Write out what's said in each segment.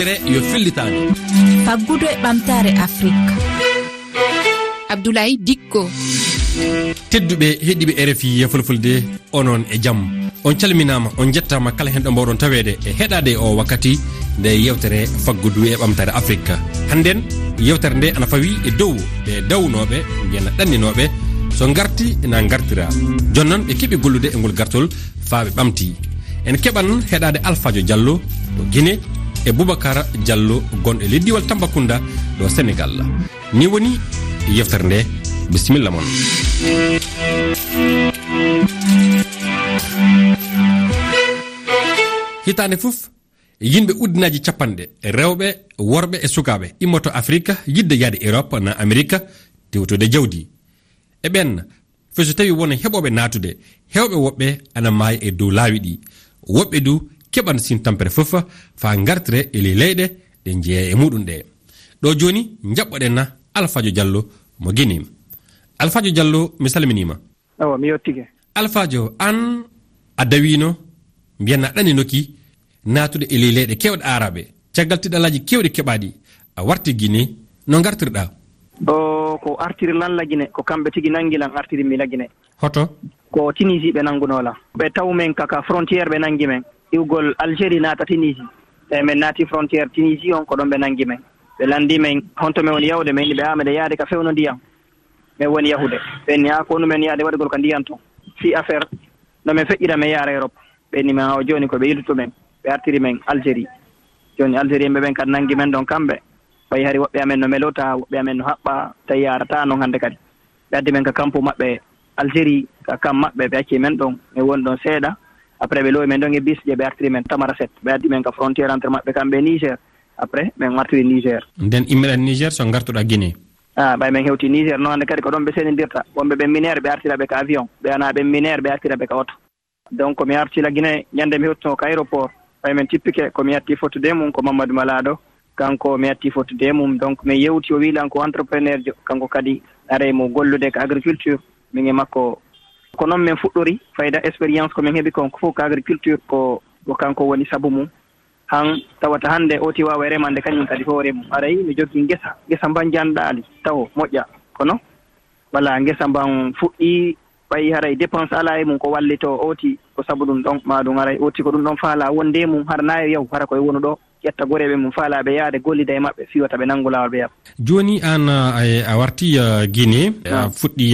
yewtere yo fillitande faggudu e ɓamtare afrique. Abdoulaye dikko. Tedduɓe heɗiɓe rfi yefolfolde onon e jaam on calminama on jettama kala hen ɗo mbawɗon tawede e heɗade o wakkati nde yewtere faggudu e ɓamtare afrique. Hannden yewtere nde ana fawi e dow ɓe dawnoɓe mbiyana ɗanninoɓe so garti ena gartira jonnon ɓe keeɓi gollude e ngol gartol faaɓe ɓamti. En keɓan heɗade alphajo diallo to guine e boubacar diallo gonɗo e leddiwal tambacounda ɗo sénégal. Ni woni yeftere nde bisimilla moon hitande fof yimɓe uddinaji capanɗe rewɓe worɓe e sukaɓe e immoto afrique yidde yaade europe na amérique tewtude jawdi. E ɓen feso tawi wona heɓoɓe natude hewɓe woɓɓe ana maayi e dow laawi ɗi. Woɓɓe du keɓan sin tampere fof fa gartire e ley leyɗe ɗe jeeya e muɗum ɗe. Ɗo joni jaɓɓoɗen na alphajo diallo mo guinim alphajo diallo mi salminima. Awa mi yettike alphajo an a dawino mbiyanna ɗaninoki natude e ley leyɗe kewɗe araɓe caggal tiɗalaji kewɗe keɓaɗi. A warti guine no gartirɗa o ko artiri lalla guine ko kamɓe tigui nanguilan artiri mila guine hoto? Ko tunisie ɓe nangunola ɓe taw men kaka frontiére ɓe nangui men. iwgol algérie naata tunisie. E min naati frontiére tunisie on ko ɗon ɓe nanngi men. Ɓe lanndi men honto min woni yawde men ɓe haa miɗe yahde ka fewno ndiyam. Min woni yahude. Ɓenni haa ko onumen yahde waɗigol ko ndiyan ton. Si affaire no min feƴƴira min yaara europe. Ɓenni men o jooni koɓe ɓe men ɓe artiri men algérie. Jooni algérie ɓe ɓen kadi nanngi men ɗon kamɓe. Fayi hari woɓɓe amen no melota woɓɓe amen no haɓɓa tawi yarata noon hannde kadi. Ɓe addi men ka campo maɓɓe algérie ka kam maɓɓe ɓe acci men ɗon min woni ɗon seeɗa. après ɓe lowi men ɗon e bis je ɓe artiri men tamaraset ɓe addi men ka frontiére entre maɓɓe kamɓe e niger. Après min martiri niger. Nden immiɗan niger so gartuɗa guiné a ah, ɓay min hewti niger. Noon hannde kadi ko ɗon ɓe senidirta wonɓe ɓen minére ɓe artira ɓe ka avion. Ɓe ana ɓen minére ɓe artira ɓe ka oto. Donc mi artila guiné ñande mi hewtino ko aéroport. Ɓay min tippike komi yatti fottude mum ko mamadou malaɗo kanko mi yatti fottude mum. Donc mi yewti o wiilan ko entrepreneur jo. Kanko kadi are mo gollude ko agriculture. Min e makko ko noon min fuɗɗori fayda expérience komin heeɓi kon fof ko agriculture ko ko kanko woni sabu mum. Han tawata hannde oti wawa e remande kañum kadi hoore mum. Arayi mi jogii ngesa ngesa mban janɗaali taw moƴƴa. Kono wala ngesa mban fuɗɗi ɓayi haray dépense ala e mum ko wallito oti ko sabu ɗum ɗon maɗum haray oti ko ɗum ɗon faala wonde mum hara nayo e yaw hara koye wonu ɗo. ƴetta goreɓe mum faalaɓe yaade gollida e maɓɓe fiwata ɓe nanngu lawol ɓe yaɓa joni an a warti guine a fuɗɗi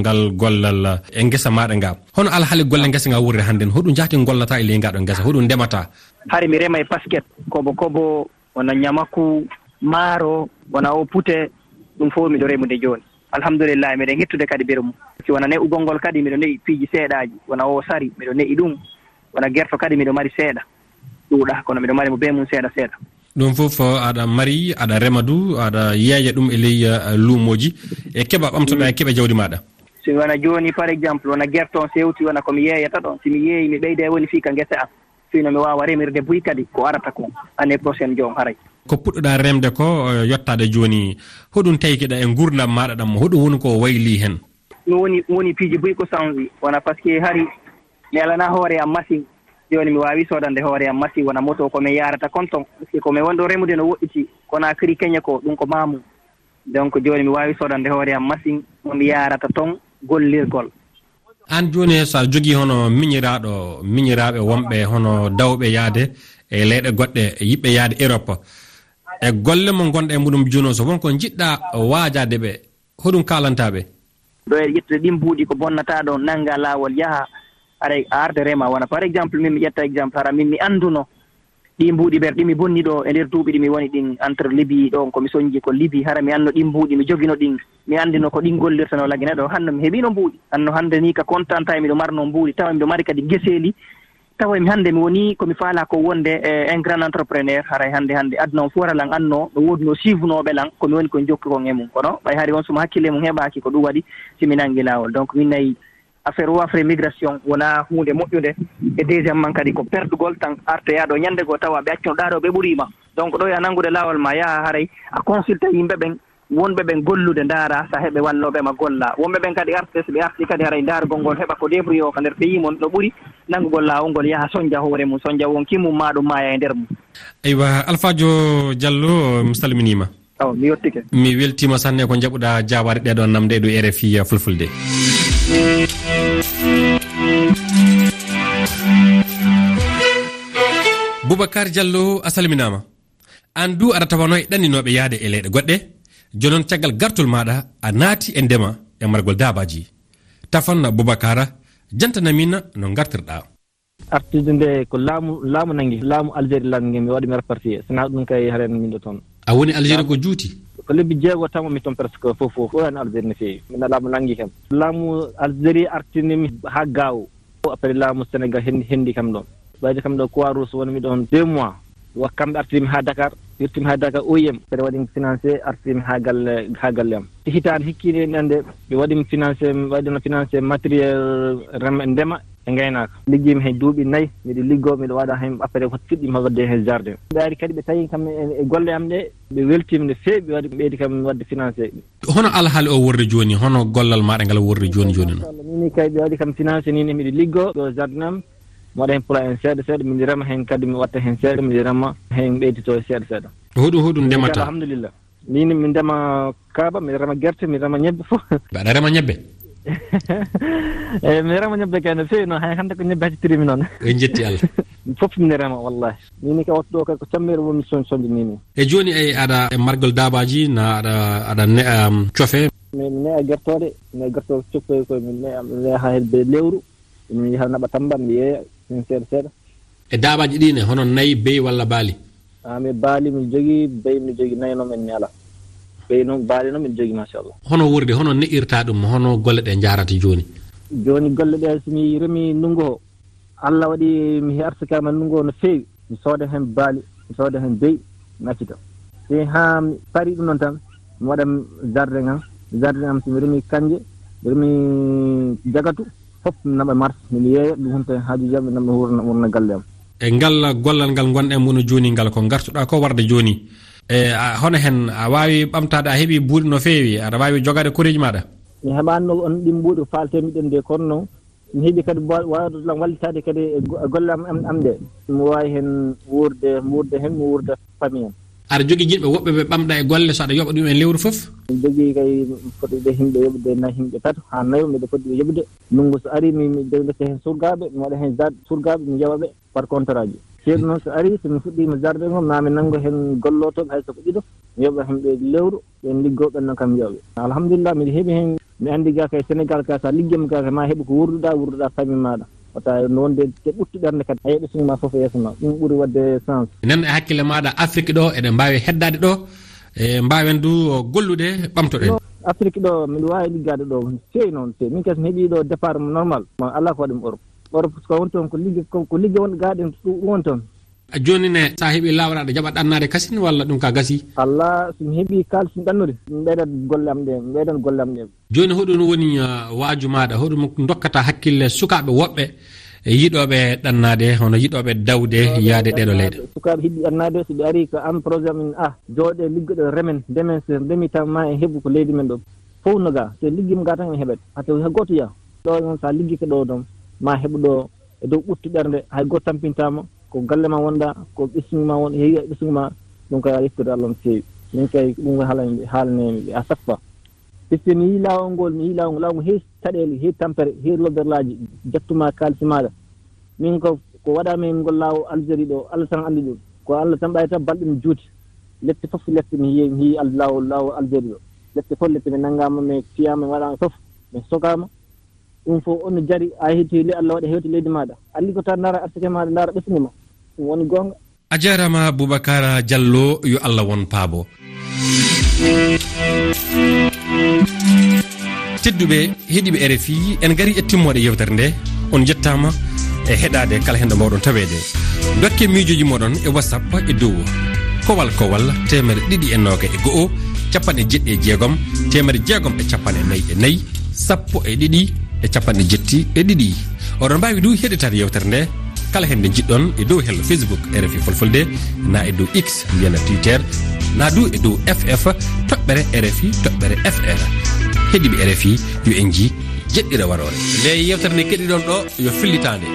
ngal gollal e guesa maɗa nga hono alhaali golle guesa nga wurre hannden hoɗum jahti gollata e ley ngaɗon ngesa hoɗum ndemata? Hari mi rema e basket kobo kobo wona ñamaku maaro wona o pute ɗum fof miɗo remude joni alhamdulillahi miɗen hettude kadi ɓeru mum. Si wona ne'ugol ngol kadi miɗo ne'i piiji seeɗaji wona o sari miɗo ne'i ɗum wona guerto kadi miɗo mari seeɗa. ɗuuɗa kono mbiɗa mari mo be mum seeɗa seeɗa. Ɗum fof uh, aɗa mari aɗa rema du aɗa yeeya ɗum e ley uh, luumoji. E keɓa ɓamtoɗa e keɓe jawdi maɗa. Somi wona jooni par exemple wona gerton sewti wona komi yeeyata ɗon somi yeeyi mi ɓeyde woni fii ka ngese am. Fino mi waawa remirde buy kadi ko arata ko année prochaine joom haray. Ko puɗɗoɗa remde ko uh, yettade jooni hoɗum tawi e gurdam maɗa ɗam hoɗum woni ko wayli heen ɗum woni woni piiji buy ko sanwi wona par ce que hari mi alana hoore am machine. joni mi wawi sodande hoore am masi wona moto komin yarata konton. Si komin wonɗo remude no woɗɗiti kono kiri keña ko ɗum ko mamu donc joni mi wawi sodande hoore am masin momi yarata ton gollirgol. An joni sa jogui hono miñiraɗo miñiraɓe wonɓe hono dawɓe yaade e leyɗe goɗɗe yiɓɓe yaade europe. E golle mo gonɗa e muɗum joni o so wonko jiɗɗa waajade ɓe hoɗum kalantaɓe ɗo e ƴettude ɗin mbuuɗi ko bonnata ɗo nangga lawol yaaha ara arde rema wona par exemple min mi ƴetta exemple hara min mi annduno ɗi mbuuɗi ɓer ɗi mi bonni ɗo e nder duuɓi ɗi mi woni ɗin entre libi ɗon komi soñji ko libi. Hara mi anno ɗin mbuuɗi mi jogino ɗin. Mi anndino ko ɗin gollirtano lagine ɗo. Hanno mi heɓino mbuuɗi. Anno hannde ni ka contanta e miɗo marno mbuuɗi. Tawa miɗo mari kadi geseeli. Tawa mi hannde mi woni komi faala ko wonde e un grand entrepreneur. Haray e hannde hannde. Aduna on fof lan anno no woodi no suivnoɓe lan komi woni komi jokki kon e mum. Kono? Ɓay hari on suma hakkille mum heɓaki ko ɗum waɗi simi nangi laawol. Donc min nayi affaire wafre migration wona hunde moƴƴude e deuxiéme man kadi ko perdugol tan artoyaɗo ñande goo tawa ɓe accuno ɗaɗo ɓe ɓuurima donc ɗo ya nanngude laawol ma yaha haray a consulta yimɓe ɓen wonɓe ɓen gollude ndaara so heɓe wallooɓe ma golla. Wonɓe ɓen kadi arte so ɓe arti kadi haray ndaargol ngol heɓa ko débrouillé o ko nder pays mon no ɓuri nanngugol laawol ngol yaha soñdia hoore mum soñdia won mum maa ɗum maaya e nder mum. Eywa alphadio diallo mi salminima. Aw mi yettike mi weltima sanne ko jaɓuɗa jaabade ɗeɗon namde e ɗo rfi fulfulde. boubacar diallo a salminama. An du aɗa tawano e ɗanninoɓe yahde e leyɗe goɗɗe. Jonon caggal gartol maɗa a naati e ndema e margol dabaji tafanno boubacara jantanamina no gartirɗa artude nde ko laamu laamu nangi laamu algérie laamu mi waɗi mi repartie sona ɗum kay haren minɗo toon. A woni algérie ko juuti? Ko lebbi jeego tammami toon presque fof fof ɓurani algérie no feewi. Mina laamu nangi kam. Laamu algérie artinimi ha gaaw après laamu sénégal hendi henndi kam ɗon ɓayde kam ɗo croix wonmi ɗon deux mois. Wa kamɓe artirimi ha dakar irtimi ha dakar oyem mbeɗa waɗimi financé artirimi ha galle ha galle am. Te hitaande hikkiide en ɓe waɗimi financé waɗino financé matériel rema e ndema e gaynaka liggimi hen duuɓi nayyi miɗo liggo miɗo e waɗa hen après hoto fuɗɗima wadde hen jardin. Ɓe ari kadi ɓe tawi kam e, e golle am ɗe ɓe weltima no fewi ɓe waɗi ɓeydi kam wadde financé hono alhaali o worde joni hono gollal maɗa ngal worde joni joni noon? Mini kay ɓe waɗi kam financé nini miɗo liggo ɗo jardin am mi waɗa heen plan en seeɗa seeɗa mi rema heen kadi mi watta heen seeɗa mi rema heen ɓeydito e seeɗa seeɗa. Hoɗum hoɗum ndemata alhamdulillah mini mi ndema kaaba mi rema guerte mi rema ñebbe fof mbaɗa rema ñebbe? Eyi mi rema ñebbe kay no feewi noon hay hannde ko ñebbe haccitirimi noon. En jetti allah. Fof mine rema wallahi. Mini ka wattu ɗo kay ko cammere woni soñ soñde mini e jooni e aɗa e margol dabaji na aɗa aɗa ne'a um, cofe. Min ne'a gertoɗe ne gertoɗe coppoy koye mi ne'a mi ne'a ha hedde lewru mi yaha naɓa tamba mi yeeya. min seeɗa seeɗa. E daaɓaji ɗine hono nayi beyi walla baali? A mi baali mi jogii beyi mi jogii nayi noon en mi alaa beyi noon baali noon min jogii machallah. Hono wurde hono ne'irta ɗum hono golle ɗe jarata jooni? Jooni golle ɗe somi remi ndunngu o. Allah waɗi mi arsikama ndunngu o no feewi. Mi sooda heen baali mi sooda heen beyi mi accita. Si haa mi parii ɗum noon tan mi waɗa jardin am. Jardin am somi remi kannje remi jagatu foof naɓa mars mbiɗa yeeya ɗum honta haaju jam ɓe naɓa wurna wurna galle am. E ngal gollal ngal gonɗen wona e joni ngal ko gartuɗa ko warde joni e hono hen a wawi ɓamtade a heeɓi buuɗi no feewi aɗa wawi jogade koreji maɗa mi heɓanno on ɗin mbuuɗi faltemiɗen nde kono noon mi heeɓi kadi wawdotlam wallitade kadi e golle am am ɗe mi wawi hen wurde wurde hen mi wurda famille am. aɗa jogui jiɗɓe woɓɓe ɓe ɓamɗa e golle so aɗa yoɓa ɗum en lewru foof mi jogii kay fotɓe himɓe yoɓude nayi himɓe tato ha nayo mbiɗa foti ɓe yoɓude ndunngu so ari mi deke hen surgaɓe mi waɗa hen jade surgaɓe mi yewaɓe par contrat ji ceeɗu noon so ari somi fuɗɗima jarde ngom mami mi hen gollotoɓe hay soko ɗiɗo mi yoɓa himɓe e lewru ɓen liggoo ɓen kam yoɓe alhamdulillah miɗa heeɓi hen mi andi ga kay e sénégal ka sa a ga ka ma heɓi ko wurduɗa wurduɗa famille maɗa wata noon de te ɓurti ɓernde kadi a yeɗosingo ma foof e yeeso ma. Ɗum ɓuuri wadde sens. Nan e hakkille maɗa afrique ɗo eɗen mbawi heddade ɗo e mbawen du gollude ɓamtoɗen. Afrique ɗo miɗa wawi liggade ɗo fewi noon feewi min kasi mi heeɓi ɗo départ normal ma ala ko waɗi europe. Europe ko woni toon ko ligge ko ligge wonɗo gaɗen woni toon. joni ne sa heeɓi lawra aɗa jaɓa ɗannade kasine walla ɗum ka gasi? Allah somi heeɓi kalis mi ɗannude mi ɓeydat golle am ɗe mi ɓeydat golle am ɗe joni hoɗum woni uh, waaju maɗa hoɗum dokkata hakkille sukaɓe woɓɓe e yiɗoɓe ɗannade hono yiɗoɓe dawde yaade ɗeɗo leyɗe. Sukaɓe hiɗi ɗannade soɓe ari ko an projet min a ah, jooɗe liggoɗo remen ndemen so ndemi tan ma e heeɓu ko leydi men ɗo. Fof no ga so liggima ga tan en heɓat hato ha goto yaa ɗo noon sa liggike ɗo ɗon ma heɓu ɗo e dow ɓuttu ɓernde hay goto tampintama ko galle ma wonɗa ko ɓesguma won heewi e ɓesguma ɗum kay a yettude allah no feewi min kay ɗum haalani haalanemi à chaque fois par mi yi lawol ngol mi yi lawol ngol lawol ngol heewi caɗele heewi tampere heewi lobberlaji jattuma kaalisi maɗa min ko ko waɗami hen ngol laawo algérie ɗo allah tan andi ɗum. Ko allah tan ɓayi tan balɗe mi juuti. Lette foof lette mi yeewi mi yii lawol lawol algérie ɗo. Lette fof lette mi nanggama mi fiyama mi waɗama foof mi sokama ɗum fof onno jaari a heeti allah waɗa hewti leydi maɗa andi ko dara artike maɗa dara ɓesgu ma. ɗum woni gonga. A jarama boubacara diallo yo allah won paabo. Tedduɓe heeɗiɓe e rfi en gari e timmode yewtere nde on jettama e heɗade kala hen ɗo mbawɗon tawede. Dokke miijoji moɗon e whatsapp e dow. Kowal kowal temere ɗiɗi e noga e go'o capanɗe jeɗɗi e jeegom temere jeegom e capanɗe nayyi e nayyi sappo e ɗiɗi e capanɗe jetti e ɗiɗi. Oɗon mbawi du heɗitade yewtere nde kala hen nde jiɗɗon e dow hello facebook rfi folfolde na e dow x mbiyana twitter na du e dow ff toɓɓere rfi toɓɓere fr heeɗiɓe rfi yo en ji jeɗɗira warore. Nde yewtere nde keɗiɗon ɗo yo fillitande.